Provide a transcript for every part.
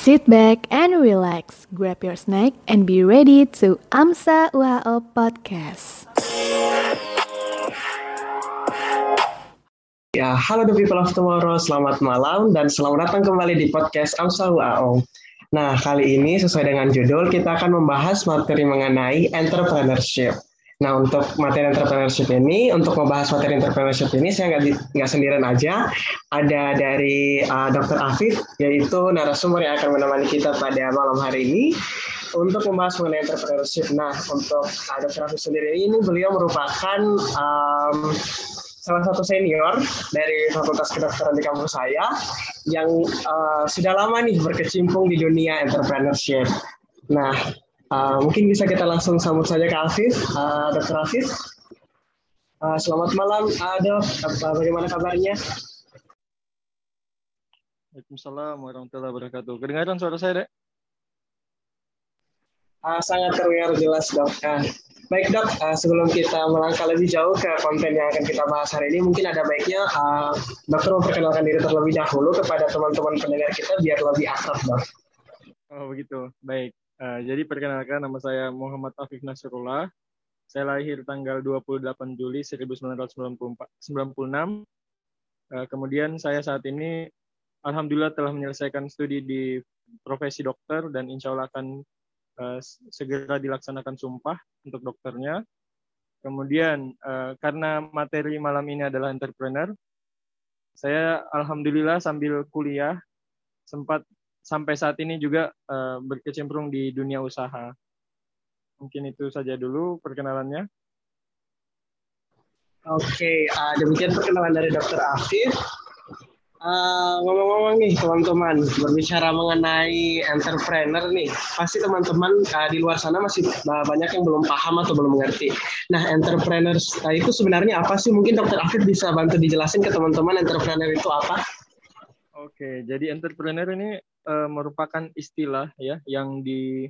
Sit back and relax, grab your snack, and be ready to AMSA UHO Podcast. Ya, halo the people of tomorrow, selamat malam dan selamat datang kembali di podcast AMSA UAO. Nah, kali ini sesuai dengan judul, kita akan membahas materi mengenai entrepreneurship. Nah, untuk materi entrepreneurship ini, untuk membahas materi entrepreneurship ini, saya nggak nggak sendirian aja. Ada dari uh, Dr. Afif, yaitu narasumber yang akan menemani kita pada malam hari ini untuk membahas mengenai entrepreneurship. Nah, untuk uh, Dr. Afif sendiri ini, beliau merupakan um, salah satu senior dari Fakultas Kedokteran di kampus saya yang uh, sudah lama nih berkecimpung di dunia entrepreneurship. Nah, Uh, mungkin bisa kita langsung sambut saja ke Afif, uh, Dr. Afif. Uh, selamat malam, uh, dok. Bagaimana kabarnya? Waalaikumsalam warahmatullahi wabarakatuh. Kedengaran suara saya, Dek? Uh, sangat terdengar jelas, dok. Uh, baik, dok. Uh, sebelum kita melangkah lebih jauh ke konten yang akan kita bahas hari ini, mungkin ada baiknya uh, dokter memperkenalkan diri terlebih dahulu kepada teman-teman pendengar kita biar lebih akrab, dok. Oh, begitu. Baik. Uh, jadi perkenalkan nama saya Muhammad Afif Nasrullah. Saya lahir tanggal 28 Juli 1996. Uh, kemudian saya saat ini alhamdulillah telah menyelesaikan studi di profesi dokter dan insya Allah akan uh, segera dilaksanakan sumpah untuk dokternya. Kemudian uh, karena materi malam ini adalah entrepreneur, saya alhamdulillah sambil kuliah sempat sampai saat ini juga uh, berkecimpung di dunia usaha. Mungkin itu saja dulu perkenalannya. Oke, uh, demikian perkenalan dari Dr. Afif. Uh, ngomong-ngomong nih teman-teman, berbicara mengenai entrepreneur nih, pasti teman-teman uh, di luar sana masih banyak yang belum paham atau belum mengerti. Nah, entrepreneur uh, itu sebenarnya apa sih? Mungkin Dr. Afif bisa bantu dijelasin ke teman-teman entrepreneur itu apa? Oke, jadi entrepreneur ini uh, merupakan istilah ya yang di,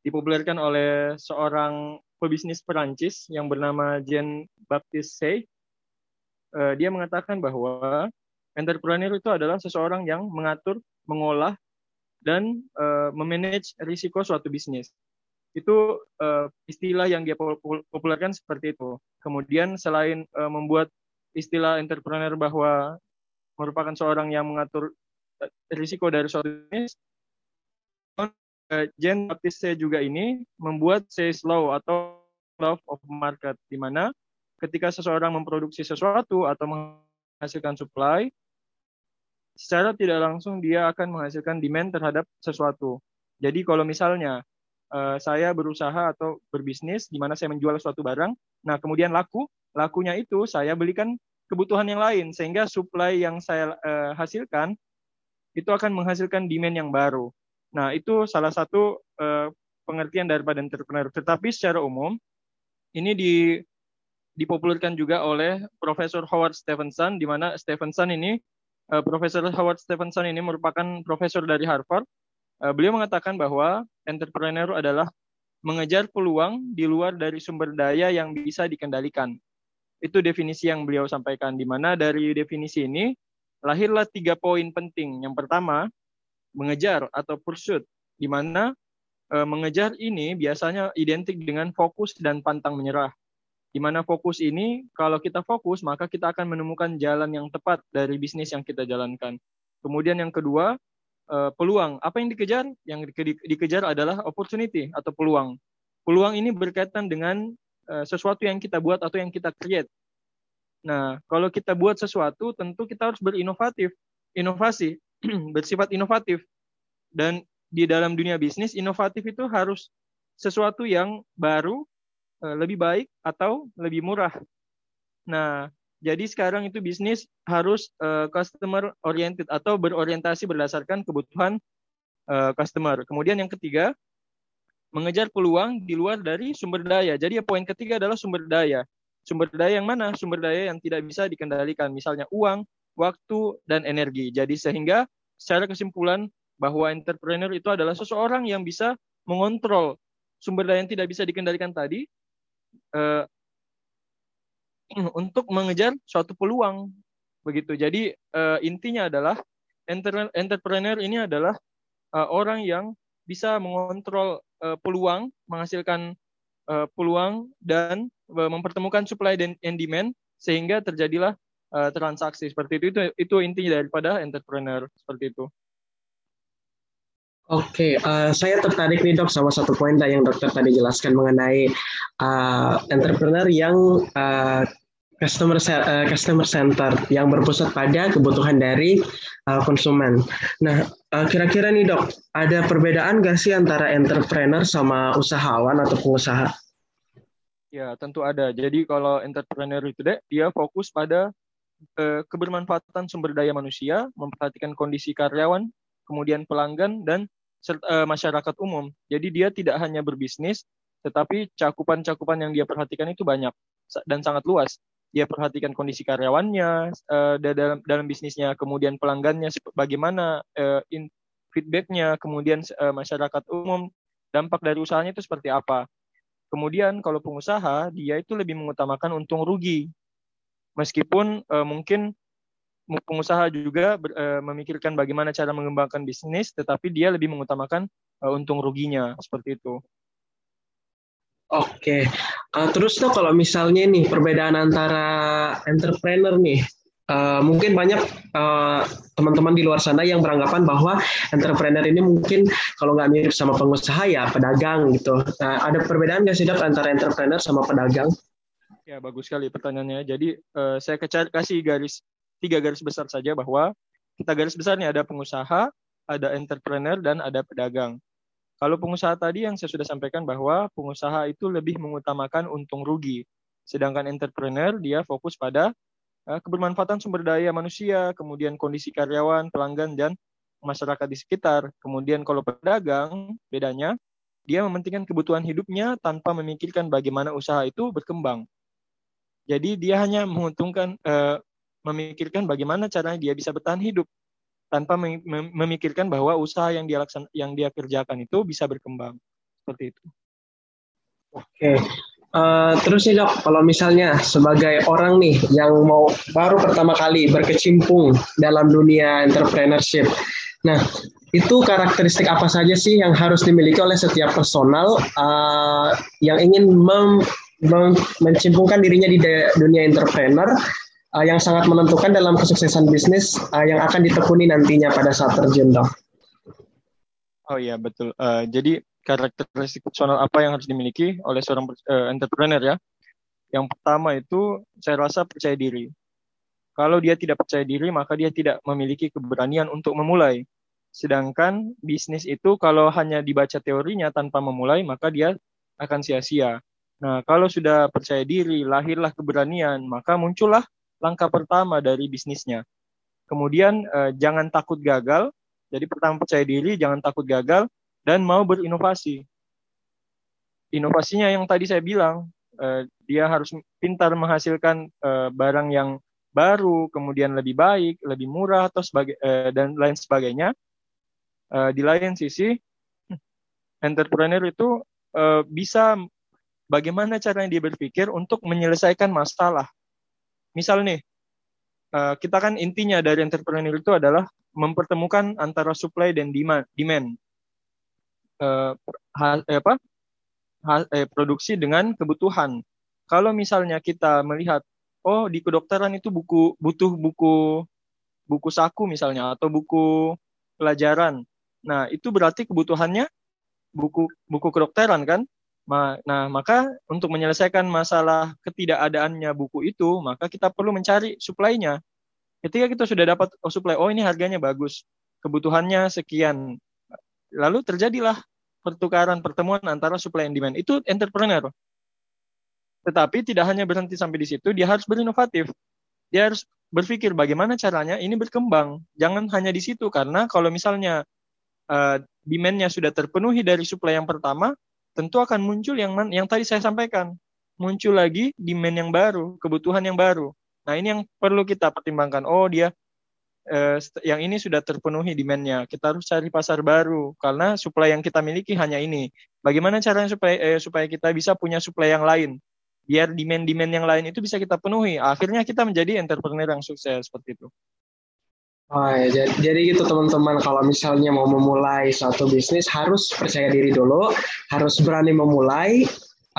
dipopulerkan oleh seorang pebisnis Perancis yang bernama Jean Baptiste Say. Uh, dia mengatakan bahwa entrepreneur itu adalah seseorang yang mengatur, mengolah, dan uh, memanage risiko suatu bisnis. Itu uh, istilah yang dia populerkan seperti itu. Kemudian selain uh, membuat istilah entrepreneur bahwa merupakan seorang yang mengatur risiko dari suatu bisnis, Jen Baptiste juga ini membuat sales law atau law of market, di mana ketika seseorang memproduksi sesuatu atau menghasilkan supply, secara tidak langsung dia akan menghasilkan demand terhadap sesuatu. Jadi kalau misalnya uh, saya berusaha atau berbisnis di mana saya menjual suatu barang, nah kemudian laku, lakunya itu saya belikan kebutuhan yang lain sehingga supply yang saya uh, hasilkan itu akan menghasilkan demand yang baru. Nah, itu salah satu uh, pengertian daripada entrepreneur. Tetapi secara umum, ini di, dipopulerkan juga oleh Profesor Howard Stevenson, di mana Stevenson ini, uh, Profesor Howard Stevenson ini merupakan profesor dari Harvard. Uh, beliau mengatakan bahwa entrepreneur adalah mengejar peluang di luar dari sumber daya yang bisa dikendalikan. Itu definisi yang beliau sampaikan, di mana dari definisi ini, lahirlah tiga poin penting. Yang pertama, mengejar atau pursuit, di mana e, mengejar ini biasanya identik dengan fokus dan pantang menyerah. Di mana fokus ini, kalau kita fokus, maka kita akan menemukan jalan yang tepat dari bisnis yang kita jalankan. Kemudian yang kedua, e, peluang. Apa yang dikejar? Yang dikejar adalah opportunity atau peluang. Peluang ini berkaitan dengan e, sesuatu yang kita buat atau yang kita create Nah, kalau kita buat sesuatu, tentu kita harus berinovatif, inovasi, bersifat inovatif. Dan di dalam dunia bisnis, inovatif itu harus sesuatu yang baru, eh, lebih baik, atau lebih murah. Nah, jadi sekarang itu bisnis harus uh, customer oriented atau berorientasi berdasarkan kebutuhan uh, customer. Kemudian yang ketiga, mengejar peluang di luar dari sumber daya. Jadi poin ketiga adalah sumber daya. Sumber daya yang mana? Sumber daya yang tidak bisa dikendalikan, misalnya uang, waktu, dan energi. Jadi sehingga secara kesimpulan bahwa entrepreneur itu adalah seseorang yang bisa mengontrol sumber daya yang tidak bisa dikendalikan tadi uh, untuk mengejar suatu peluang begitu. Jadi uh, intinya adalah entrepreneur ini adalah uh, orang yang bisa mengontrol uh, peluang, menghasilkan uh, peluang dan uh, mempertemukan supply dan demand sehingga terjadilah uh, transaksi seperti itu. Itu itu intinya daripada entrepreneur seperti itu. Oke, okay, uh, saya tertarik nih dok sama satu poin yang dokter tadi jelaskan mengenai uh, entrepreneur yang uh, customer uh, customer center yang berpusat pada kebutuhan dari uh, konsumen. Nah, kira-kira nih dok, ada perbedaan nggak sih antara entrepreneur sama usahawan atau pengusaha? Ya, tentu ada. Jadi kalau entrepreneur itu deh, dia fokus pada uh, kebermanfaatan sumber daya manusia, memperhatikan kondisi karyawan, kemudian pelanggan dan serta, uh, masyarakat umum. Jadi dia tidak hanya berbisnis, tetapi cakupan-cakupan yang dia perhatikan itu banyak dan sangat luas dia perhatikan kondisi karyawannya uh, dalam dalam bisnisnya, kemudian pelanggannya bagaimana uh, in, feedbacknya, kemudian uh, masyarakat umum dampak dari usahanya itu seperti apa. Kemudian kalau pengusaha dia itu lebih mengutamakan untung rugi, meskipun uh, mungkin pengusaha juga uh, memikirkan bagaimana cara mengembangkan bisnis, tetapi dia lebih mengutamakan uh, untung ruginya seperti itu. Oke, uh, terus tuh kalau misalnya nih perbedaan antara entrepreneur nih, uh, mungkin banyak eh, teman-teman di luar sana yang beranggapan bahwa entrepreneur ini mungkin kalau nggak mirip sama pengusaha ya pedagang gitu. Nah, ada perbedaan nggak sih dok antara entrepreneur sama pedagang? Ya bagus sekali pertanyaannya. Jadi uh, saya kasih garis tiga garis besar saja bahwa kita garis besarnya ada pengusaha, ada entrepreneur dan ada pedagang. Kalau pengusaha tadi yang saya sudah sampaikan bahwa pengusaha itu lebih mengutamakan untung rugi, sedangkan entrepreneur dia fokus pada uh, kebermanfaatan sumber daya manusia, kemudian kondisi karyawan, pelanggan dan masyarakat di sekitar. Kemudian kalau pedagang, bedanya dia mementingkan kebutuhan hidupnya tanpa memikirkan bagaimana usaha itu berkembang. Jadi dia hanya menguntungkan uh, memikirkan bagaimana caranya dia bisa bertahan hidup tanpa memikirkan bahwa usaha yang dia laksan yang dia kerjakan itu bisa berkembang seperti itu. Oke. Uh, terus nih dok, kalau misalnya sebagai orang nih yang mau baru pertama kali berkecimpung dalam dunia entrepreneurship, nah itu karakteristik apa saja sih yang harus dimiliki oleh setiap personal uh, yang ingin mem, mencimpungkan dirinya di dunia entrepreneur uh, yang sangat menentukan dalam kesuksesan bisnis uh, yang akan ditekuni nantinya pada saat terjun, dok. Oh iya betul. Uh, jadi karakteristik personal apa yang harus dimiliki oleh seorang uh, entrepreneur ya? Yang pertama itu saya rasa percaya diri. Kalau dia tidak percaya diri, maka dia tidak memiliki keberanian untuk memulai. Sedangkan bisnis itu kalau hanya dibaca teorinya tanpa memulai, maka dia akan sia-sia. Nah, kalau sudah percaya diri, lahirlah keberanian, maka muncullah langkah pertama dari bisnisnya. Kemudian eh, jangan takut gagal. Jadi pertama percaya diri, jangan takut gagal dan mau berinovasi. Inovasinya yang tadi saya bilang, eh, dia harus pintar menghasilkan eh, barang yang baru, kemudian lebih baik, lebih murah atau sebagai eh, dan lain sebagainya. Eh, di lain sisi, entrepreneur itu eh, bisa bagaimana caranya dia berpikir untuk menyelesaikan masalah misal nih, uh, kita kan intinya dari entrepreneur itu adalah mempertemukan antara supply dan demand. demand. Ha, eh, apa? Eh, produksi dengan kebutuhan. Kalau misalnya kita melihat, oh di kedokteran itu buku butuh buku buku saku misalnya atau buku pelajaran. Nah itu berarti kebutuhannya buku buku kedokteran kan? Nah, maka untuk menyelesaikan masalah ketidakadaannya buku itu, maka kita perlu mencari suplainya. Ketika kita sudah dapat oh, suplai, oh ini harganya bagus, kebutuhannya sekian. Lalu terjadilah pertukaran pertemuan antara supply and demand. Itu entrepreneur. Tetapi tidak hanya berhenti sampai di situ, dia harus berinovatif. Dia harus berpikir bagaimana caranya ini berkembang. Jangan hanya di situ karena kalau misalnya uh, demand-nya sudah terpenuhi dari supply yang pertama, tentu akan muncul yang yang tadi saya sampaikan. Muncul lagi demand yang baru, kebutuhan yang baru. Nah, ini yang perlu kita pertimbangkan. Oh, dia eh, yang ini sudah terpenuhi demand-nya. Kita harus cari pasar baru karena supply yang kita miliki hanya ini. Bagaimana caranya supaya eh, supaya kita bisa punya supply yang lain? Biar demand-demand yang lain itu bisa kita penuhi. Akhirnya kita menjadi entrepreneur yang sukses seperti itu. Oh ya, jadi, jadi gitu teman-teman kalau misalnya mau memulai suatu bisnis harus percaya diri dulu, harus berani memulai,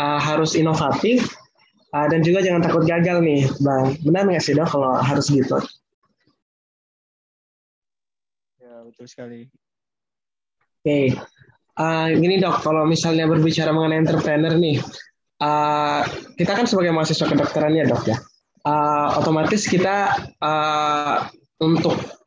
uh, harus inovatif, uh, dan juga jangan takut gagal nih, bang. Benar nggak sih dok kalau harus gitu? Ya betul sekali. Oke, okay. uh, gini dok, kalau misalnya berbicara mengenai entrepreneur nih, uh, kita kan sebagai mahasiswa kedokteran ya dok ya, uh, otomatis kita uh, untuk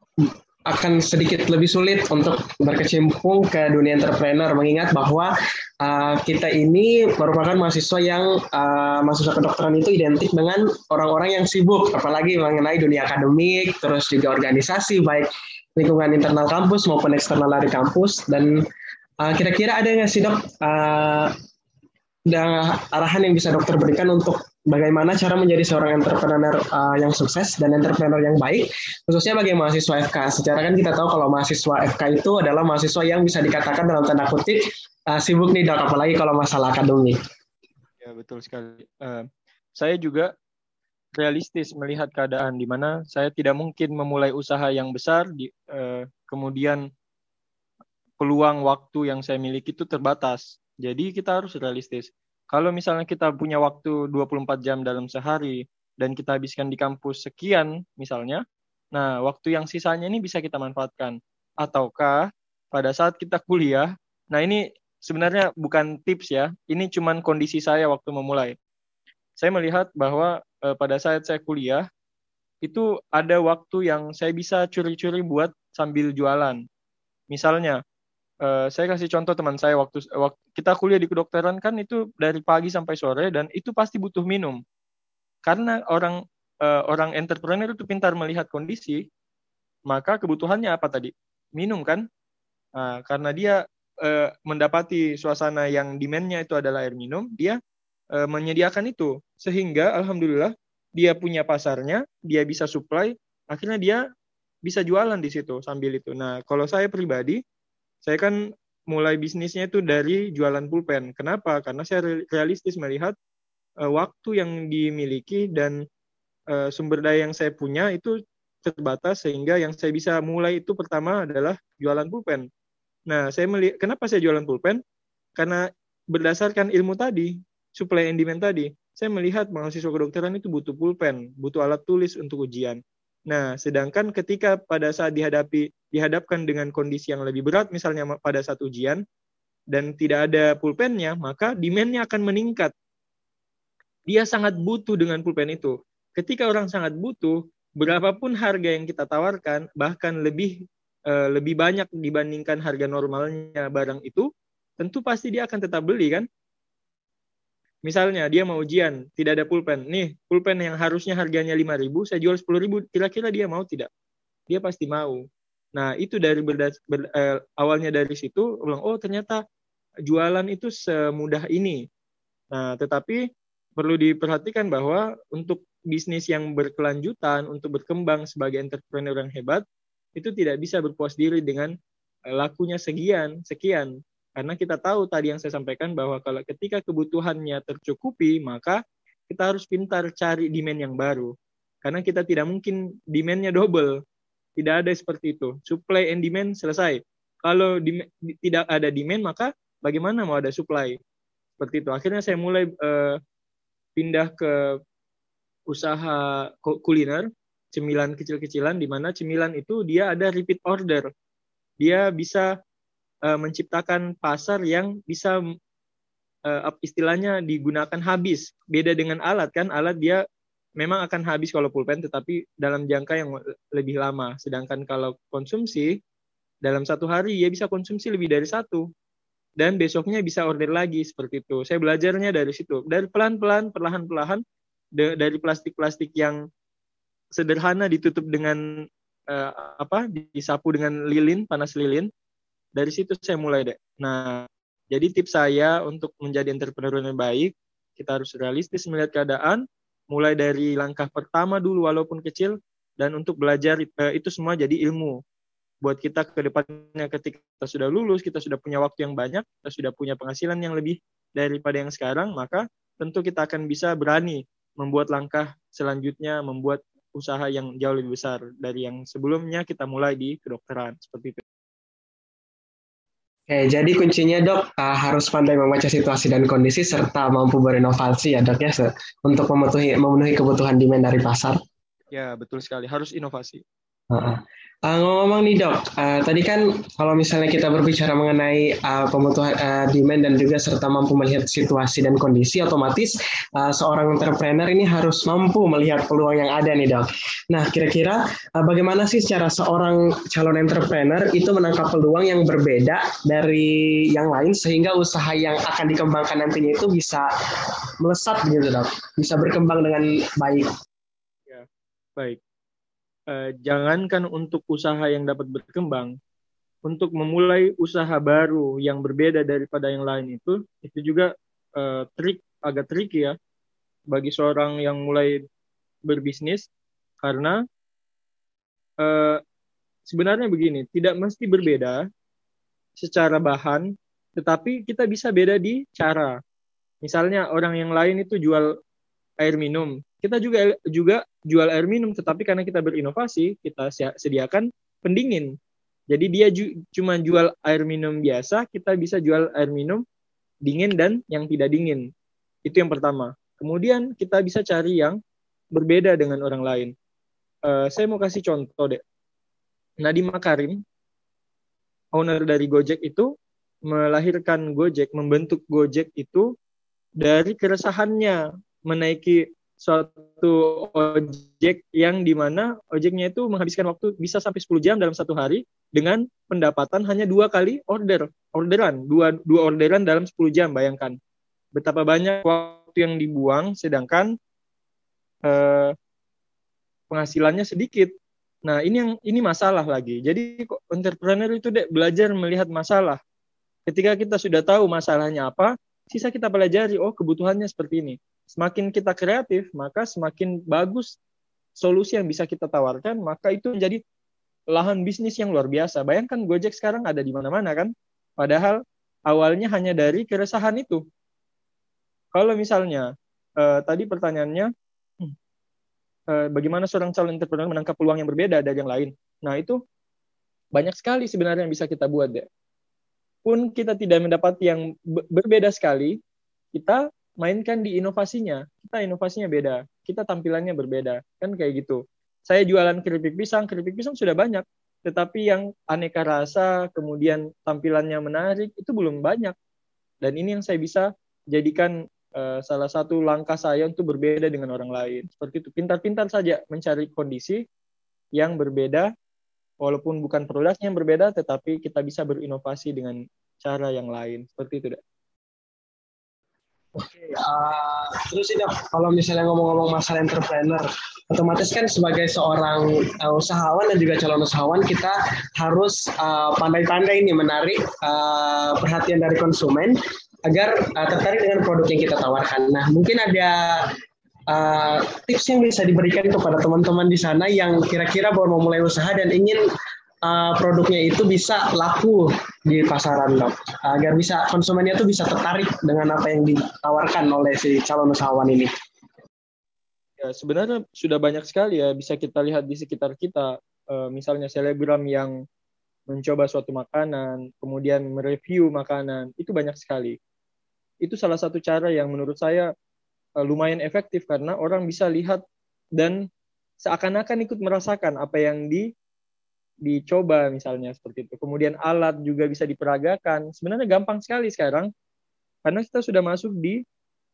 akan sedikit lebih sulit untuk berkecimpung ke dunia entrepreneur. Mengingat bahwa uh, kita ini merupakan mahasiswa yang uh, mahasiswa kedokteran itu identik dengan orang-orang yang sibuk apalagi mengenai dunia akademik terus juga organisasi baik lingkungan internal kampus maupun eksternal dari kampus. Dan uh, kira-kira ada nggak sih dok uh, arahan yang bisa dokter berikan untuk bagaimana cara menjadi seorang entrepreneur uh, yang sukses dan entrepreneur yang baik, khususnya bagi mahasiswa FK. Secara kan kita tahu kalau mahasiswa FK itu adalah mahasiswa yang bisa dikatakan dalam tanda kutip uh, sibuk nih dok, apalagi kalau masalah akademik. Ya betul sekali. Uh, saya juga realistis melihat keadaan di mana saya tidak mungkin memulai usaha yang besar, di, uh, kemudian peluang waktu yang saya miliki itu terbatas. Jadi kita harus realistis kalau misalnya kita punya waktu 24 jam dalam sehari dan kita habiskan di kampus sekian misalnya, nah waktu yang sisanya ini bisa kita manfaatkan. Ataukah pada saat kita kuliah, nah ini sebenarnya bukan tips ya, ini cuman kondisi saya waktu memulai. Saya melihat bahwa eh, pada saat saya kuliah, itu ada waktu yang saya bisa curi-curi buat sambil jualan. Misalnya, uh, saya kasih contoh teman saya waktu, waktu kita kuliah di kedokteran kan itu dari pagi sampai sore dan itu pasti butuh minum. Karena orang uh, orang entrepreneur itu pintar melihat kondisi maka kebutuhannya apa tadi? Minum kan? Uh, karena dia uh, mendapati suasana yang demandnya itu adalah air minum dia uh, menyediakan itu. Sehingga alhamdulillah dia punya pasarnya dia bisa supply akhirnya dia bisa jualan di situ sambil itu. Nah kalau saya pribadi saya kan mulai bisnisnya itu dari jualan pulpen. Kenapa? Karena saya realistis melihat uh, waktu yang dimiliki dan uh, sumber daya yang saya punya itu terbatas sehingga yang saya bisa mulai itu pertama adalah jualan pulpen. Nah, saya melihat kenapa saya jualan pulpen? Karena berdasarkan ilmu tadi, supply and demand tadi, saya melihat mahasiswa kedokteran itu butuh pulpen, butuh alat tulis untuk ujian. Nah, sedangkan ketika pada saat dihadapi dihadapkan dengan kondisi yang lebih berat, misalnya pada saat ujian dan tidak ada pulpennya, maka demand-nya akan meningkat. Dia sangat butuh dengan pulpen itu. Ketika orang sangat butuh, berapapun harga yang kita tawarkan, bahkan lebih uh, lebih banyak dibandingkan harga normalnya barang itu, tentu pasti dia akan tetap beli kan? Misalnya dia mau ujian, tidak ada pulpen. Nih, pulpen yang harusnya harganya 5.000, saya jual 10.000, kira-kira dia mau tidak? Dia pasti mau. Nah, itu dari berdas, ber, eh, awalnya dari situ, ulang, oh ternyata jualan itu semudah ini. Nah, tetapi perlu diperhatikan bahwa untuk bisnis yang berkelanjutan, untuk berkembang sebagai entrepreneur yang hebat, itu tidak bisa berpuas diri dengan eh, lakunya sekian, sekian. Karena kita tahu tadi yang saya sampaikan bahwa kalau ketika kebutuhannya tercukupi, maka kita harus pintar cari demand yang baru. Karena kita tidak mungkin demandnya double. Tidak ada seperti itu. Supply and demand selesai. Kalau di, tidak ada demand, maka bagaimana mau ada supply? Seperti itu. Akhirnya saya mulai uh, pindah ke usaha kuliner, cemilan kecil-kecilan, di mana cemilan itu dia ada repeat order. Dia bisa uh, menciptakan pasar yang bisa uh, istilahnya digunakan habis. Beda dengan alat kan, alat dia memang akan habis kalau pulpen tetapi dalam jangka yang lebih lama. Sedangkan kalau konsumsi dalam satu hari ya bisa konsumsi lebih dari satu dan besoknya bisa order lagi seperti itu. Saya belajarnya dari situ. Dari pelan-pelan, perlahan-perlahan dari plastik-plastik yang sederhana ditutup dengan uh, apa disapu dengan lilin, panas lilin dari situ saya mulai deh. Nah, jadi tips saya untuk menjadi entrepreneur yang baik, kita harus realistis melihat keadaan, mulai dari langkah pertama dulu walaupun kecil, dan untuk belajar eh, itu semua jadi ilmu. Buat kita ke depannya ketika kita sudah lulus, kita sudah punya waktu yang banyak, kita sudah punya penghasilan yang lebih daripada yang sekarang, maka tentu kita akan bisa berani membuat langkah selanjutnya, membuat usaha yang jauh lebih besar dari yang sebelumnya kita mulai di kedokteran seperti itu. Oke, jadi kuncinya dok uh, harus pandai membaca situasi dan kondisi serta mampu berinovasi ya dok ya untuk memenuhi memenuhi kebutuhan demand dari pasar. Ya betul sekali harus inovasi. Uh, uh, ngomong-ngomong nih dok, uh, tadi kan kalau misalnya kita berbicara mengenai uh, kebutuhan uh, demand dan juga serta mampu melihat situasi dan kondisi, otomatis uh, seorang entrepreneur ini harus mampu melihat peluang yang ada nih dok. Nah kira-kira uh, bagaimana sih cara seorang calon entrepreneur itu menangkap peluang yang berbeda dari yang lain sehingga usaha yang akan dikembangkan nantinya itu bisa melesat gitu dok, bisa berkembang dengan baik. Ya, baik eh, jangankan untuk usaha yang dapat berkembang, untuk memulai usaha baru yang berbeda daripada yang lain itu, itu juga eh, trik agak trik ya bagi seorang yang mulai berbisnis karena eh, sebenarnya begini, tidak mesti berbeda secara bahan, tetapi kita bisa beda di cara. Misalnya orang yang lain itu jual air minum, kita juga juga jual air minum tetapi karena kita berinovasi kita sediakan pendingin. Jadi dia ju cuma jual air minum biasa kita bisa jual air minum dingin dan yang tidak dingin. Itu yang pertama. Kemudian kita bisa cari yang berbeda dengan orang lain. Uh, saya mau kasih contoh deh. Nadiem Makarim owner dari Gojek itu melahirkan Gojek membentuk Gojek itu dari keresahannya menaiki suatu ojek yang di mana ojeknya itu menghabiskan waktu bisa sampai 10 jam dalam satu hari dengan pendapatan hanya dua kali order. Orderan dua dua orderan dalam 10 jam bayangkan. Betapa banyak waktu yang dibuang sedangkan eh, penghasilannya sedikit. Nah ini yang ini masalah lagi. Jadi entrepreneur itu dek belajar melihat masalah. Ketika kita sudah tahu masalahnya apa sisa kita pelajari oh kebutuhannya seperti ini semakin kita kreatif, maka semakin bagus solusi yang bisa kita tawarkan, maka itu menjadi lahan bisnis yang luar biasa. Bayangkan Gojek sekarang ada di mana-mana kan? Padahal awalnya hanya dari keresahan itu. Kalau misalnya uh, tadi pertanyaannya uh, bagaimana seorang calon entrepreneur menangkap peluang yang berbeda dari yang lain? Nah, itu banyak sekali sebenarnya yang bisa kita buat deh. Pun kita tidak mendapat yang berbeda sekali, kita mainkan di inovasinya. Kita inovasinya beda, kita tampilannya berbeda, kan kayak gitu. Saya jualan keripik pisang, keripik pisang sudah banyak, tetapi yang aneka rasa, kemudian tampilannya menarik, itu belum banyak. Dan ini yang saya bisa jadikan uh, salah satu langkah saya untuk berbeda dengan orang lain. Seperti itu, pintar-pintar saja mencari kondisi yang berbeda, walaupun bukan produknya yang berbeda, tetapi kita bisa berinovasi dengan cara yang lain. Seperti itu, Dak. Oke, uh, terus ini kalau misalnya ngomong-ngomong masalah entrepreneur, otomatis kan sebagai seorang uh, usahawan dan juga calon usahawan kita harus uh, pandai-pandai ini menarik uh, perhatian dari konsumen agar uh, tertarik dengan produk yang kita tawarkan. Nah, mungkin ada uh, tips yang bisa diberikan kepada teman-teman di sana yang kira-kira baru mau mulai usaha dan ingin uh, produknya itu bisa laku di pasaran dok. Agar bisa konsumennya itu bisa tertarik dengan apa yang ditawarkan oleh si calon usahawan ini. Ya, sebenarnya sudah banyak sekali ya bisa kita lihat di sekitar kita. Uh, misalnya selebgram yang mencoba suatu makanan kemudian mereview makanan itu banyak sekali. Itu salah satu cara yang menurut saya uh, lumayan efektif karena orang bisa lihat dan seakan-akan ikut merasakan apa yang di dicoba misalnya seperti itu. Kemudian alat juga bisa diperagakan. Sebenarnya gampang sekali sekarang karena kita sudah masuk di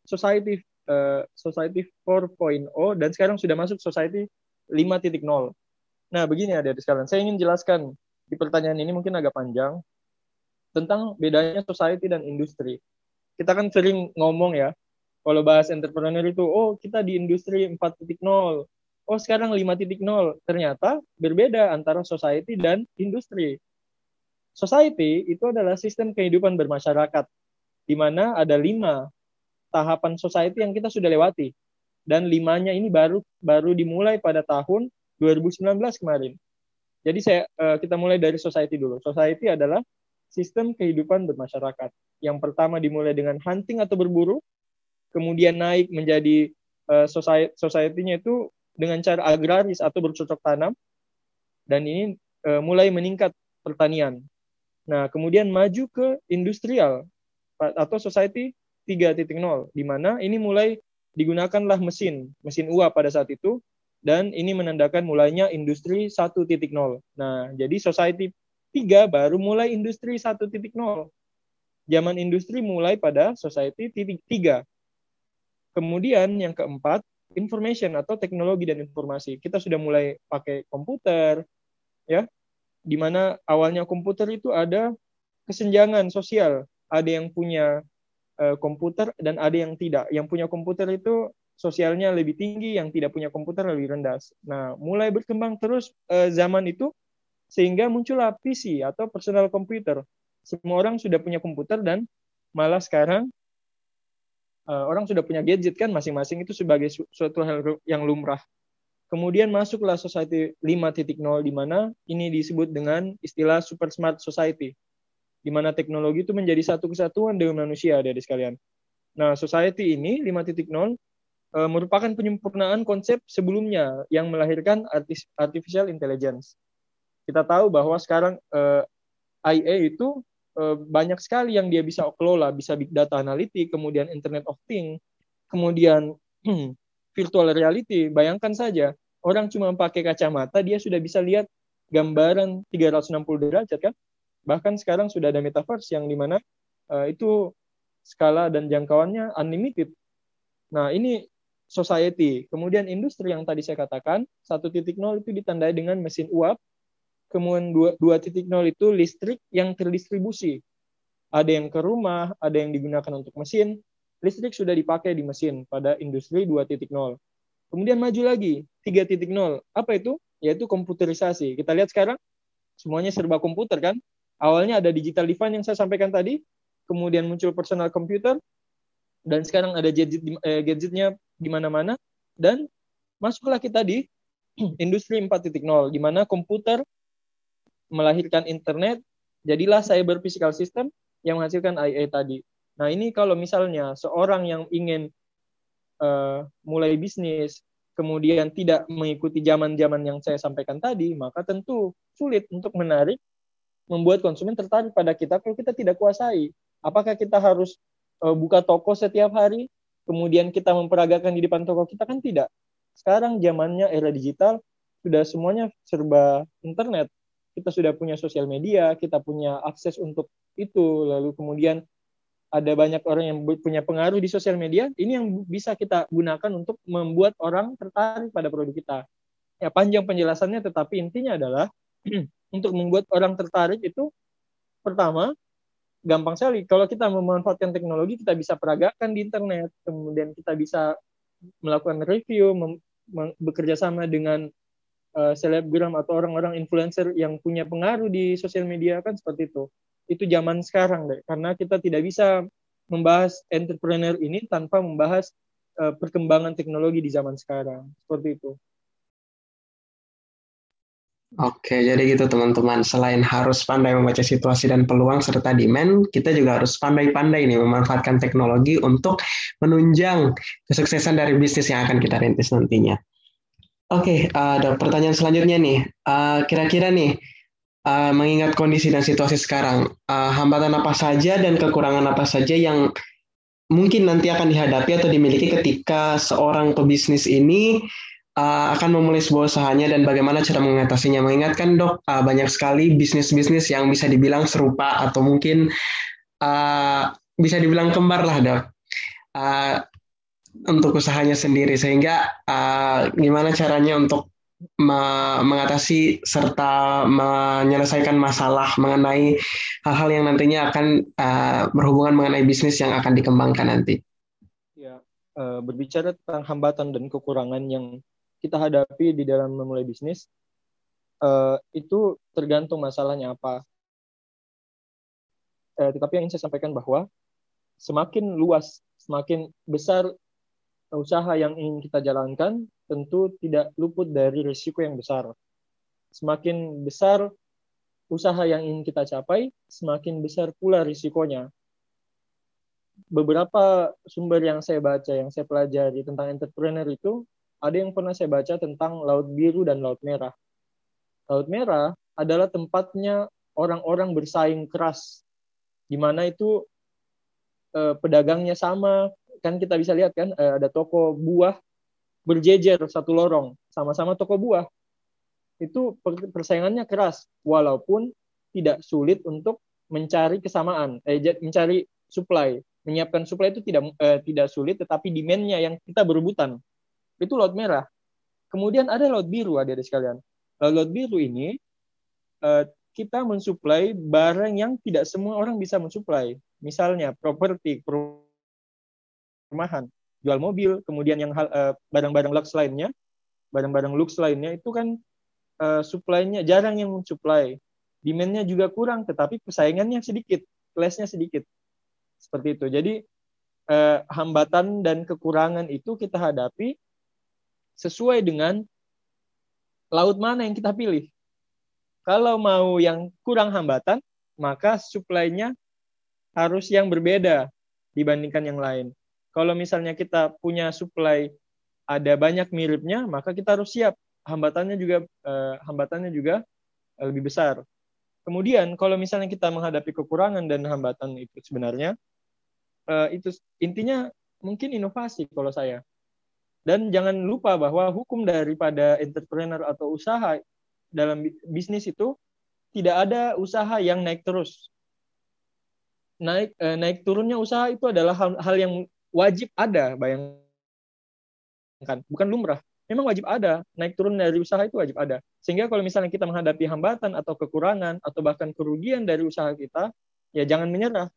society uh, society 4.0 dan sekarang sudah masuk society 5.0. Nah, begini ada sekalian. Saya ingin jelaskan di pertanyaan ini mungkin agak panjang tentang bedanya society dan industri. Kita kan sering ngomong ya, kalau bahas entrepreneur itu, oh kita di industri 4.0, oh sekarang 5.0 ternyata berbeda antara society dan industri. Society itu adalah sistem kehidupan bermasyarakat di mana ada lima tahapan society yang kita sudah lewati dan limanya ini baru baru dimulai pada tahun 2019 kemarin. Jadi saya eh, kita mulai dari society dulu. Society adalah sistem kehidupan bermasyarakat. Yang pertama dimulai dengan hunting atau berburu, kemudian naik menjadi uh, society-nya itu dengan cara agraris atau bercocok tanam dan ini uh, mulai meningkat pertanian. Nah, kemudian maju ke industrial atau society 3.0 di mana ini mulai digunakanlah mesin, mesin uap pada saat itu dan ini menandakan mulainya industri 1.0. Nah, jadi society 3 baru mulai industri 1.0. Zaman industri mulai pada society 3. Kemudian yang keempat, information atau teknologi dan informasi. Kita sudah mulai pakai komputer, ya, di mana awalnya komputer itu ada kesenjangan sosial. Ada yang punya uh, komputer dan ada yang tidak. Yang punya komputer itu sosialnya lebih tinggi, yang tidak punya komputer lebih rendah. Nah, mulai berkembang terus uh, zaman itu sehingga muncullah PC atau personal computer. Semua orang sudah punya komputer dan malah sekarang uh, orang sudah punya gadget kan masing-masing itu sebagai su suatu hal yang lumrah. Kemudian masuklah society 5.0 di mana ini disebut dengan istilah super smart society. Di mana teknologi itu menjadi satu kesatuan dengan manusia, dari sekalian. Nah, society ini 5.0 uh, eh, merupakan penyempurnaan konsep sebelumnya yang melahirkan artificial intelligence. Kita tahu bahwa sekarang uh, eh, IA itu banyak sekali yang dia bisa kelola, bisa big data analitik, kemudian Internet of Things, kemudian virtual reality. Bayangkan saja, orang cuma pakai kacamata, dia sudah bisa lihat gambaran 360 derajat kan? Bahkan sekarang sudah ada metaverse yang di mana uh, itu skala dan jangkauannya unlimited. Nah, ini society. Kemudian industri yang tadi saya katakan, 1.0 itu ditandai dengan mesin uap, kemudian 2.0 itu listrik yang terdistribusi. Ada yang ke rumah, ada yang digunakan untuk mesin. Listrik sudah dipakai di mesin pada industri 2.0. Kemudian maju lagi, 3.0. Apa itu? Yaitu komputerisasi. Kita lihat sekarang, semuanya serba komputer kan? Awalnya ada digital divine yang saya sampaikan tadi, kemudian muncul personal computer, dan sekarang ada gadget eh, gadgetnya di mana-mana, dan masuklah kita di industri 4.0, di mana komputer melahirkan internet, jadilah cyber physical system yang menghasilkan IA tadi. Nah ini kalau misalnya seorang yang ingin uh, mulai bisnis, kemudian tidak mengikuti zaman-zaman yang saya sampaikan tadi, maka tentu sulit untuk menarik, membuat konsumen tertarik pada kita kalau kita tidak kuasai. Apakah kita harus uh, buka toko setiap hari, kemudian kita memperagakan di depan toko kita kan tidak. Sekarang zamannya era digital, sudah semuanya serba internet kita sudah punya sosial media, kita punya akses untuk itu, lalu kemudian ada banyak orang yang punya pengaruh di sosial media, ini yang bisa kita gunakan untuk membuat orang tertarik pada produk kita. Ya panjang penjelasannya, tetapi intinya adalah untuk membuat orang tertarik itu pertama gampang sekali. Kalau kita memanfaatkan teknologi, kita bisa peragakan di internet, kemudian kita bisa melakukan review, bekerja sama dengan uh, selebgram atau orang-orang influencer yang punya pengaruh di sosial media kan seperti itu. Itu zaman sekarang deh, karena kita tidak bisa membahas entrepreneur ini tanpa membahas uh, perkembangan teknologi di zaman sekarang. Seperti itu. Oke, jadi gitu teman-teman. Selain harus pandai membaca situasi dan peluang serta demand, kita juga harus pandai-pandai nih memanfaatkan teknologi untuk menunjang kesuksesan dari bisnis yang akan kita rintis nantinya. Oke, okay, uh, ada pertanyaan selanjutnya nih. Uh, kira-kira nih, uh, mengingat kondisi dan situasi sekarang, uh, hambatan apa saja dan kekurangan apa saja yang mungkin nanti akan dihadapi atau dimiliki ketika seorang pebisnis ini uh, akan memulai sebuah usahanya dan bagaimana cara mengatasinya? Mengingatkan dok, uh, banyak sekali bisnis-bisnis yang bisa dibilang serupa atau mungkin uh, bisa dibilang kembar lah dok. Uh, untuk usahanya sendiri sehingga uh, gimana caranya untuk mengatasi serta menyelesaikan masalah mengenai hal-hal yang nantinya akan uh, berhubungan mengenai bisnis yang akan dikembangkan nanti. Ya, uh, berbicara tentang hambatan dan kekurangan yang kita hadapi di dalam memulai bisnis, uh, itu tergantung masalahnya apa. Uh, tetapi yang ingin saya sampaikan bahwa semakin luas, semakin besar usaha yang ingin kita jalankan tentu tidak luput dari risiko yang besar. Semakin besar usaha yang ingin kita capai, semakin besar pula risikonya. Beberapa sumber yang saya baca, yang saya pelajari tentang entrepreneur itu ada yang pernah saya baca tentang Laut Biru dan Laut Merah. Laut Merah adalah tempatnya orang-orang bersaing keras, di mana itu eh, pedagangnya sama, kan kita bisa lihat kan eh, ada toko buah berjejer satu lorong, sama-sama toko buah. Itu persaingannya keras, walaupun tidak sulit untuk mencari kesamaan, eh, mencari supply. Menyiapkan supply itu tidak eh, tidak sulit, tetapi demand-nya yang kita berebutan itu laut merah. Kemudian ada laut biru, ada di sekalian. Laut biru ini uh, kita mensuplai barang yang tidak semua orang bisa mensuplai. Misalnya properti, perumahan, jual mobil, kemudian yang uh, barang-barang lux lainnya, barang-barang lux lainnya itu kan uh, supply-nya jarang yang mensuplai. Demand-nya juga kurang, tetapi persaingannya sedikit, class-nya sedikit. Seperti itu. Jadi uh, hambatan dan kekurangan itu kita hadapi sesuai dengan laut mana yang kita pilih. Kalau mau yang kurang hambatan, maka suplainya harus yang berbeda dibandingkan yang lain. Kalau misalnya kita punya supply ada banyak miripnya, maka kita harus siap hambatannya juga eh, hambatannya juga lebih besar. Kemudian kalau misalnya kita menghadapi kekurangan dan hambatan itu sebenarnya eh, itu intinya mungkin inovasi kalau saya. Dan jangan lupa bahwa hukum daripada entrepreneur atau usaha dalam bisnis itu tidak ada usaha yang naik terus. Naik eh, naik turunnya usaha itu adalah hal, hal yang wajib ada, bayangkan. Bukan lumrah. Memang wajib ada. Naik turun dari usaha itu wajib ada. Sehingga kalau misalnya kita menghadapi hambatan atau kekurangan atau bahkan kerugian dari usaha kita, ya jangan menyerah.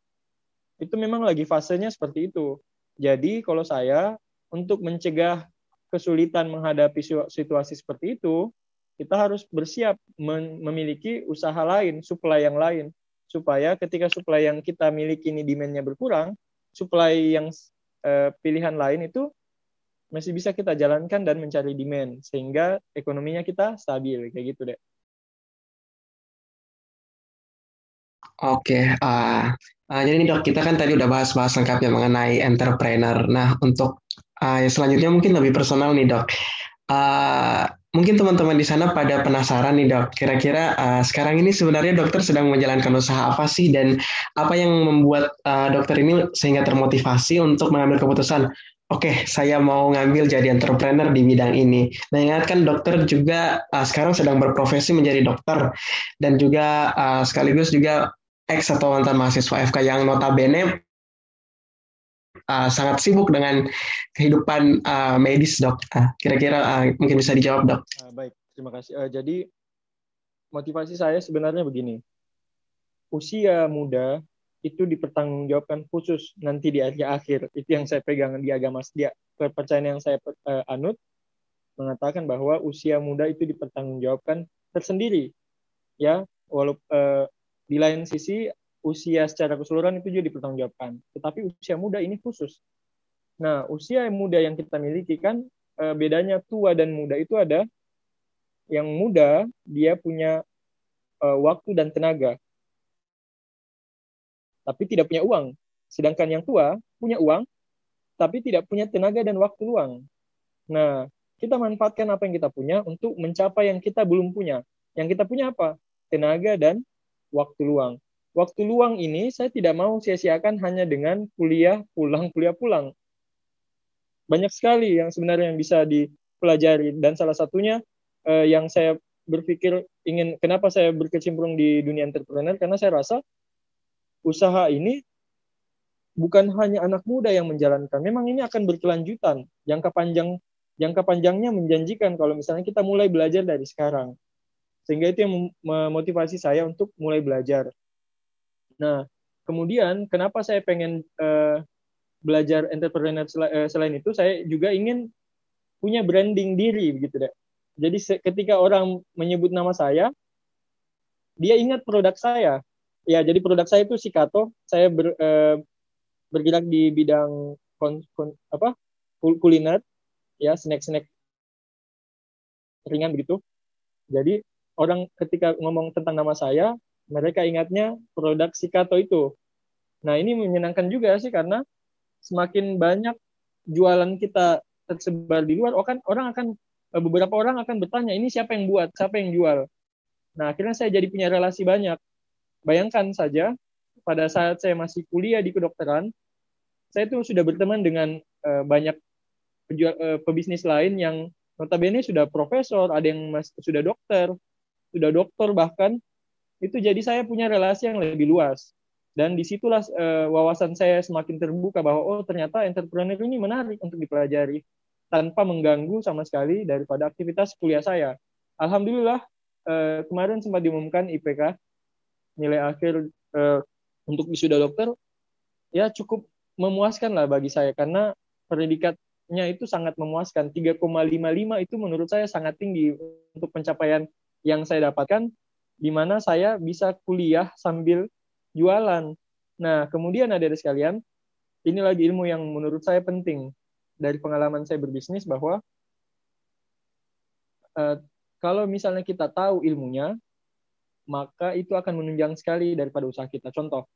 Itu memang lagi fasenya seperti itu. Jadi kalau saya untuk mencegah kesulitan menghadapi situasi seperti itu, kita harus bersiap memiliki usaha lain, supply yang lain, supaya ketika supply yang kita miliki ini demand-nya berkurang, supply yang uh, pilihan lain itu masih bisa kita jalankan dan mencari demand sehingga ekonominya kita stabil kayak gitu deh. Oke, uh, uh, jadi ini dok kita kan tadi udah bahas-bahas lengkapnya mengenai entrepreneur. Nah untuk Uh, selanjutnya mungkin lebih personal nih dok. Uh, mungkin teman-teman di sana pada penasaran nih dok, kira-kira uh, sekarang ini sebenarnya dokter sedang menjalankan usaha apa sih dan apa yang membuat uh, dokter ini sehingga termotivasi untuk mengambil keputusan, oke okay, saya mau ngambil jadi entrepreneur di bidang ini. Nah ingatkan dokter juga uh, sekarang sedang berprofesi menjadi dokter dan juga uh, sekaligus juga ex atau mantan mahasiswa FK yang notabene uh, sangat sibuk dengan kehidupan uh, medis dok. Uh, kira-kira uh, mungkin bisa dijawab dok. Uh, baik, terima kasih. Uh, jadi motivasi saya sebenarnya begini. Usia muda itu dipertanggungjawabkan khusus nanti di akhir akhir. Itu yang saya pegang di agama setia. Kepercayaan yang saya uh, anut mengatakan bahwa usia muda itu dipertanggungjawabkan tersendiri. Ya, walaupun uh, di lain sisi usia secara keseluruhan itu juga dipertanggungjawabkan. Tetapi usia muda ini khusus. Nah, usia muda yang kita miliki kan e, bedanya tua dan muda itu ada yang muda dia punya e, waktu dan tenaga. Tapi tidak punya uang. Sedangkan yang tua punya uang tapi tidak punya tenaga dan waktu luang. Nah, kita manfaatkan apa yang kita punya untuk mencapai yang kita belum punya. Yang kita punya apa? Tenaga dan waktu luang waktu luang ini saya tidak mau sia-siakan hanya dengan kuliah pulang kuliah pulang. Banyak sekali yang sebenarnya yang bisa dipelajari dan salah satunya eh, yang saya berpikir ingin kenapa saya berkecimpung di dunia entrepreneur karena saya rasa usaha ini bukan hanya anak muda yang menjalankan. Memang ini akan berkelanjutan. Jangka panjang jangka panjangnya menjanjikan kalau misalnya kita mulai belajar dari sekarang. Sehingga itu yang memotivasi saya untuk mulai belajar. Nah, kemudian kenapa saya pengen uh, belajar entrepreneur sel uh, selain itu, saya juga ingin punya branding diri begitu deh. Jadi ketika orang menyebut nama saya, dia ingat produk saya. Ya, jadi produk saya itu Sikato. Saya ber, uh, bergerak di bidang kon, kon, apa kuliner, ya snack-snack ringan begitu. Jadi orang ketika ngomong tentang nama saya, mereka ingatnya produk Sikato itu. Nah, ini menyenangkan juga sih karena semakin banyak jualan kita tersebar di luar, oh kan orang akan eh, beberapa orang akan bertanya ini siapa yang buat, siapa yang jual. Nah akhirnya saya jadi punya relasi banyak. Bayangkan saja pada saat saya masih kuliah di kedokteran, saya tuh sudah berteman dengan uh, banyak penjual, uh, pebisnis lain yang notabene sudah profesor, ada yang mas, sudah dokter, sudah dokter bahkan. Itu jadi saya punya relasi yang lebih luas. Dan di situlah uh, wawasan saya semakin terbuka bahwa oh ternyata entrepreneur ini menarik untuk dipelajari tanpa mengganggu sama sekali daripada aktivitas kuliah saya. Alhamdulillah uh, kemarin sempat diumumkan IPK nilai akhir uh, untuk wisuda dokter ya cukup memuaskan lah bagi saya karena predikatnya itu sangat memuaskan 3,55 itu menurut saya sangat tinggi untuk pencapaian yang saya dapatkan di mana saya bisa kuliah sambil jualan. Nah, kemudian ada dari sekalian, ini lagi ilmu yang menurut saya penting dari pengalaman saya berbisnis bahwa uh, kalau misalnya kita tahu ilmunya, maka itu akan menunjang sekali daripada usaha kita. Contoh,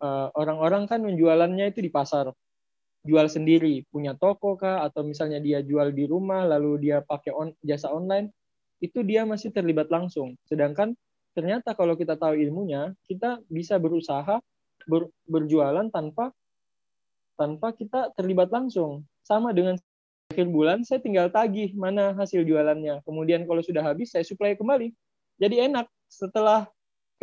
uh, orang-orang kan menjualannya itu di pasar, jual sendiri, punya toko kah, atau misalnya dia jual di rumah, lalu dia pakai on, jasa online, itu dia masih terlibat langsung. Sedangkan ternyata kalau kita tahu ilmunya, kita bisa berusaha ber, berjualan tanpa tanpa kita terlibat langsung. Sama dengan akhir bulan saya tinggal tagih mana hasil jualannya. Kemudian kalau sudah habis saya supply kembali. Jadi enak. Setelah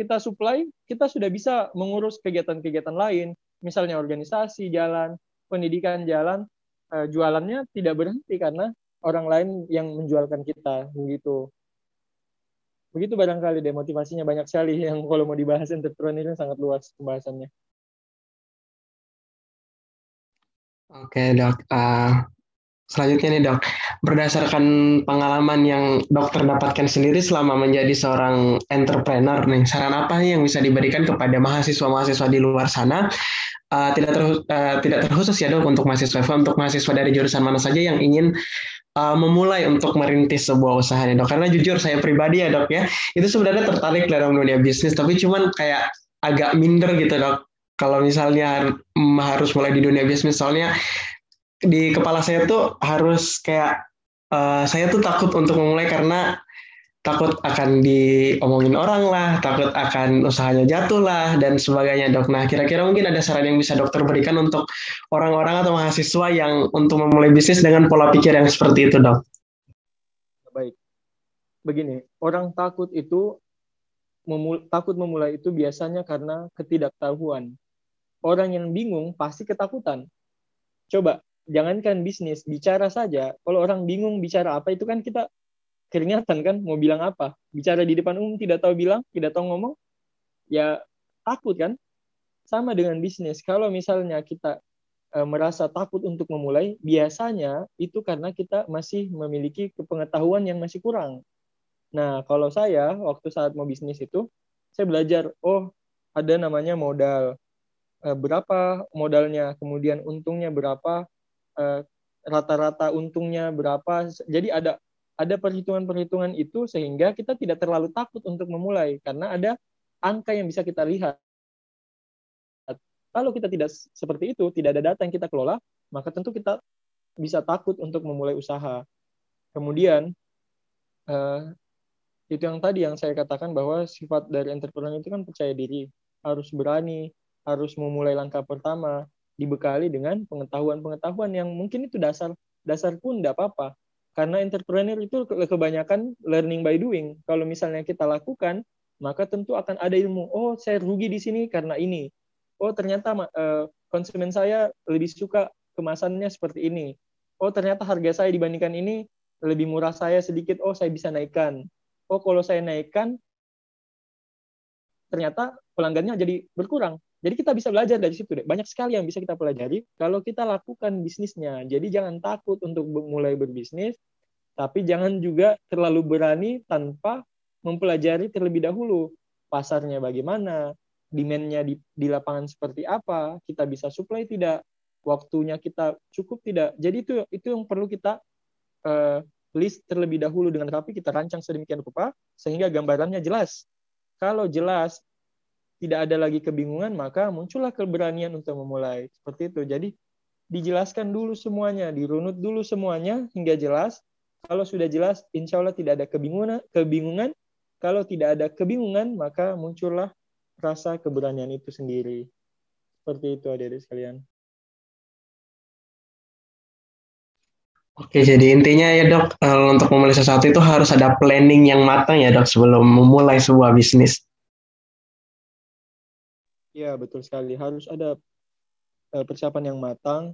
kita supply, kita sudah bisa mengurus kegiatan-kegiatan lain, misalnya organisasi jalan, pendidikan jalan, eh, jualannya tidak berhenti karena orang lain yang menjualkan kita begitu. Begitu barangkali deh motivasinya banyak sekali yang kalau mau dibahas entrepreneur ini sangat luas pembahasannya. Oke dok, uh, selanjutnya nih dok, berdasarkan pengalaman yang dokter dapatkan sendiri selama menjadi seorang entrepreneur nih, saran apa yang bisa diberikan kepada mahasiswa-mahasiswa di luar sana? Uh, tidak terkhusus, uh, tidak terkhusus ya dok untuk mahasiswa, untuk mahasiswa dari jurusan mana saja yang ingin uh, memulai untuk merintis sebuah usaha nih dok. Karena jujur saya pribadi ya dok ya itu sebenarnya tertarik dalam dunia bisnis tapi cuman kayak agak minder gitu dok kalau misalnya harus mulai di dunia bisnis. Soalnya di kepala saya tuh harus kayak uh, saya tuh takut untuk memulai karena takut akan diomongin orang lah, takut akan usahanya jatuh lah, dan sebagainya dok. Nah kira-kira mungkin ada saran yang bisa dokter berikan untuk orang-orang atau mahasiswa yang untuk memulai bisnis dengan pola pikir yang seperti itu dok? Baik, begini, orang takut itu memul takut memulai itu biasanya karena ketidaktahuan. Orang yang bingung pasti ketakutan. Coba, jangankan bisnis, bicara saja. Kalau orang bingung bicara apa itu kan kita keringatan kan mau bilang apa? Bicara di depan umum tidak tahu bilang tidak tahu ngomong ya takut kan? Sama dengan bisnis. Kalau misalnya kita e, merasa takut untuk memulai biasanya itu karena kita masih memiliki pengetahuan yang masih kurang. Nah kalau saya waktu saat mau bisnis itu saya belajar oh ada namanya modal. E, berapa modalnya kemudian untungnya berapa e, rata-rata untungnya berapa. Jadi ada ada perhitungan-perhitungan itu sehingga kita tidak terlalu takut untuk memulai karena ada angka yang bisa kita lihat. Kalau kita tidak seperti itu, tidak ada data yang kita kelola, maka tentu kita bisa takut untuk memulai usaha. Kemudian uh, itu yang tadi yang saya katakan bahwa sifat dari entrepreneur itu kan percaya diri, harus berani, harus memulai langkah pertama, dibekali dengan pengetahuan-pengetahuan yang mungkin itu dasar dasar pun tidak apa-apa karena entrepreneur itu kebanyakan learning by doing. Kalau misalnya kita lakukan, maka tentu akan ada ilmu. Oh, saya rugi di sini karena ini. Oh, ternyata uh, konsumen saya lebih suka kemasannya seperti ini. Oh, ternyata harga saya dibandingkan ini lebih murah saya sedikit. Oh, saya bisa naikkan. Oh, kalau saya naikkan, ternyata pelanggannya jadi berkurang. Jadi kita bisa belajar dari situ deh. Banyak sekali yang bisa kita pelajari kalau kita lakukan bisnisnya. Jadi jangan takut untuk mulai berbisnis, tapi jangan juga terlalu berani tanpa mempelajari terlebih dahulu pasarnya bagaimana, demand-nya di, di lapangan seperti apa, kita bisa supply tidak, waktunya kita cukup tidak. Jadi itu itu yang perlu kita uh, list terlebih dahulu dengan rapi, kita rancang sedemikian rupa sehingga gambarannya jelas. Kalau jelas tidak ada lagi kebingungan, maka muncullah keberanian untuk memulai. Seperti itu. Jadi dijelaskan dulu semuanya, dirunut dulu semuanya hingga jelas. Kalau sudah jelas, insya Allah tidak ada kebingungan. kebingungan. Kalau tidak ada kebingungan, maka muncullah rasa keberanian itu sendiri. Seperti itu adik-adik sekalian. Oke, jadi intinya ya dok, eh, untuk memulai sesuatu itu harus ada planning yang matang ya dok sebelum memulai sebuah bisnis. Ya, betul sekali. Harus ada eh, persiapan yang matang,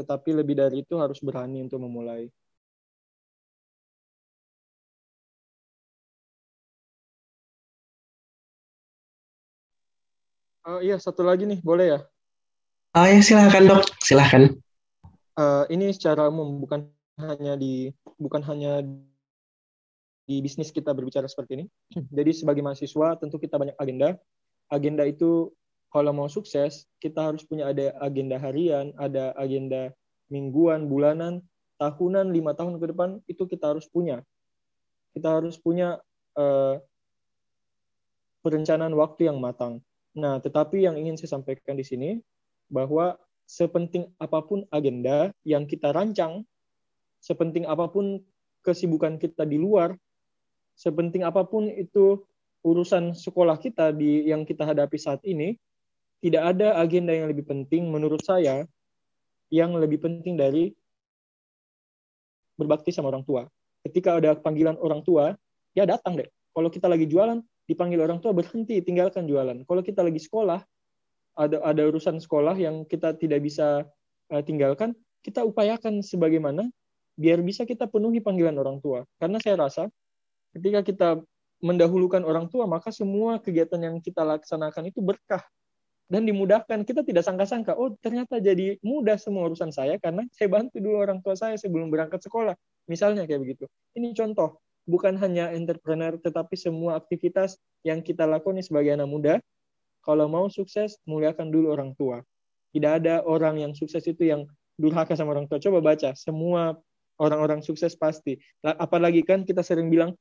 tetapi lebih dari itu harus berani untuk memulai. Uh, iya, satu lagi nih, boleh ya? Oh ya, silahkan dok, silahkan. Uh, ini secara umum, bukan hanya di bukan hanya di bisnis kita berbicara seperti ini. Jadi sebagai mahasiswa tentu kita banyak agenda. Agenda itu kalau mau sukses kita harus punya ada agenda harian, ada agenda mingguan, bulanan, tahunan, lima tahun ke depan itu kita harus punya. Kita harus punya uh, perencanaan waktu yang matang. Nah, tetapi yang ingin saya sampaikan di sini bahwa sepenting apa pun agenda yang kita rancang sepenting apa pun kesibukan kita di luar, sepenting apa pun itu urusan sekolah kita di yang kita hadapi saat ini, tidak ada agenda yang lebih penting menurut saya yang lebih penting dari berbakti sama orang tua. Ketika ada panggilan orang tua, ya datang deh. Kalau kita lagi jualan, dipanggil orang tua berhenti, tinggalkan jualan. Kalau kita lagi sekolah, ada ada urusan sekolah yang kita tidak bisa uh, tinggalkan, kita upayakan sebagaimana biar bisa kita penuhi panggilan orang tua. Karena saya rasa ketika kita mendahulukan orang tua, maka semua kegiatan yang kita laksanakan itu berkah dan dimudahkan. Kita tidak sangka-sangka, oh ternyata jadi mudah semua urusan saya karena saya bantu dulu orang tua saya sebelum berangkat sekolah. Misalnya kayak begitu. Ini contoh, bukan hanya entrepreneur, tetapi semua aktivitas yang kita lakukan sebagai anak muda, kalau mau sukses, muliakan dulu orang tua. Tidak ada orang yang sukses itu yang durhaka sama orang tua. Coba baca, semua orang-orang sukses pasti. Apalagi kan kita sering bilang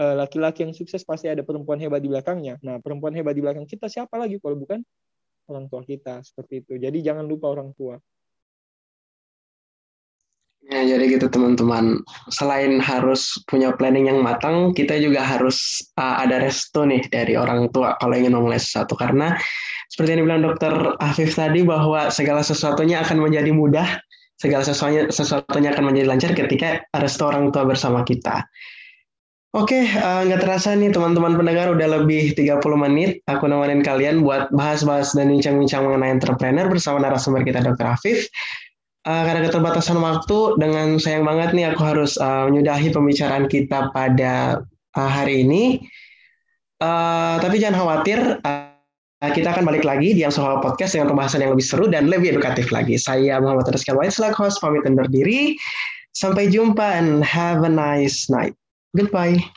eh, laki-laki yang sukses pasti ada perempuan hebat di belakangnya. Nah, perempuan hebat di belakang kita siapa lagi kalau bukan orang tua kita seperti itu. Jadi jangan lupa orang tua. Ya, jadi gitu teman-teman. Selain harus punya planning yang matang, kita juga harus uh, ada restu nih dari orang tua kalau ingin memulai sesuatu. Karena seperti yang dibilang dokter Afif tadi bahwa segala sesuatunya akan menjadi mudah segala sesuatunya, sesuatunya akan menjadi lancar ketika restu orang tua bersama kita. Oke, uh, nggak terasa nih teman-teman pendengar udah lebih 30 menit aku nemenin kalian buat bahas-bahas dan bincang-bincang mengenai entrepreneur bersama narasumber kita Dr. Afif. Uh, karena keterbatasan waktu, dengan sayang banget nih aku harus uh, menyudahi pembicaraan kita pada uh, hari ini. Uh, tapi jangan khawatir, uh, kita akan balik lagi di yang soal podcast dengan pembahasan yang lebih seru dan lebih edukatif lagi. Saya Muhammad Rizky selaku host pamit undur diri. Sampai jumpa and have a nice night. Goodbye.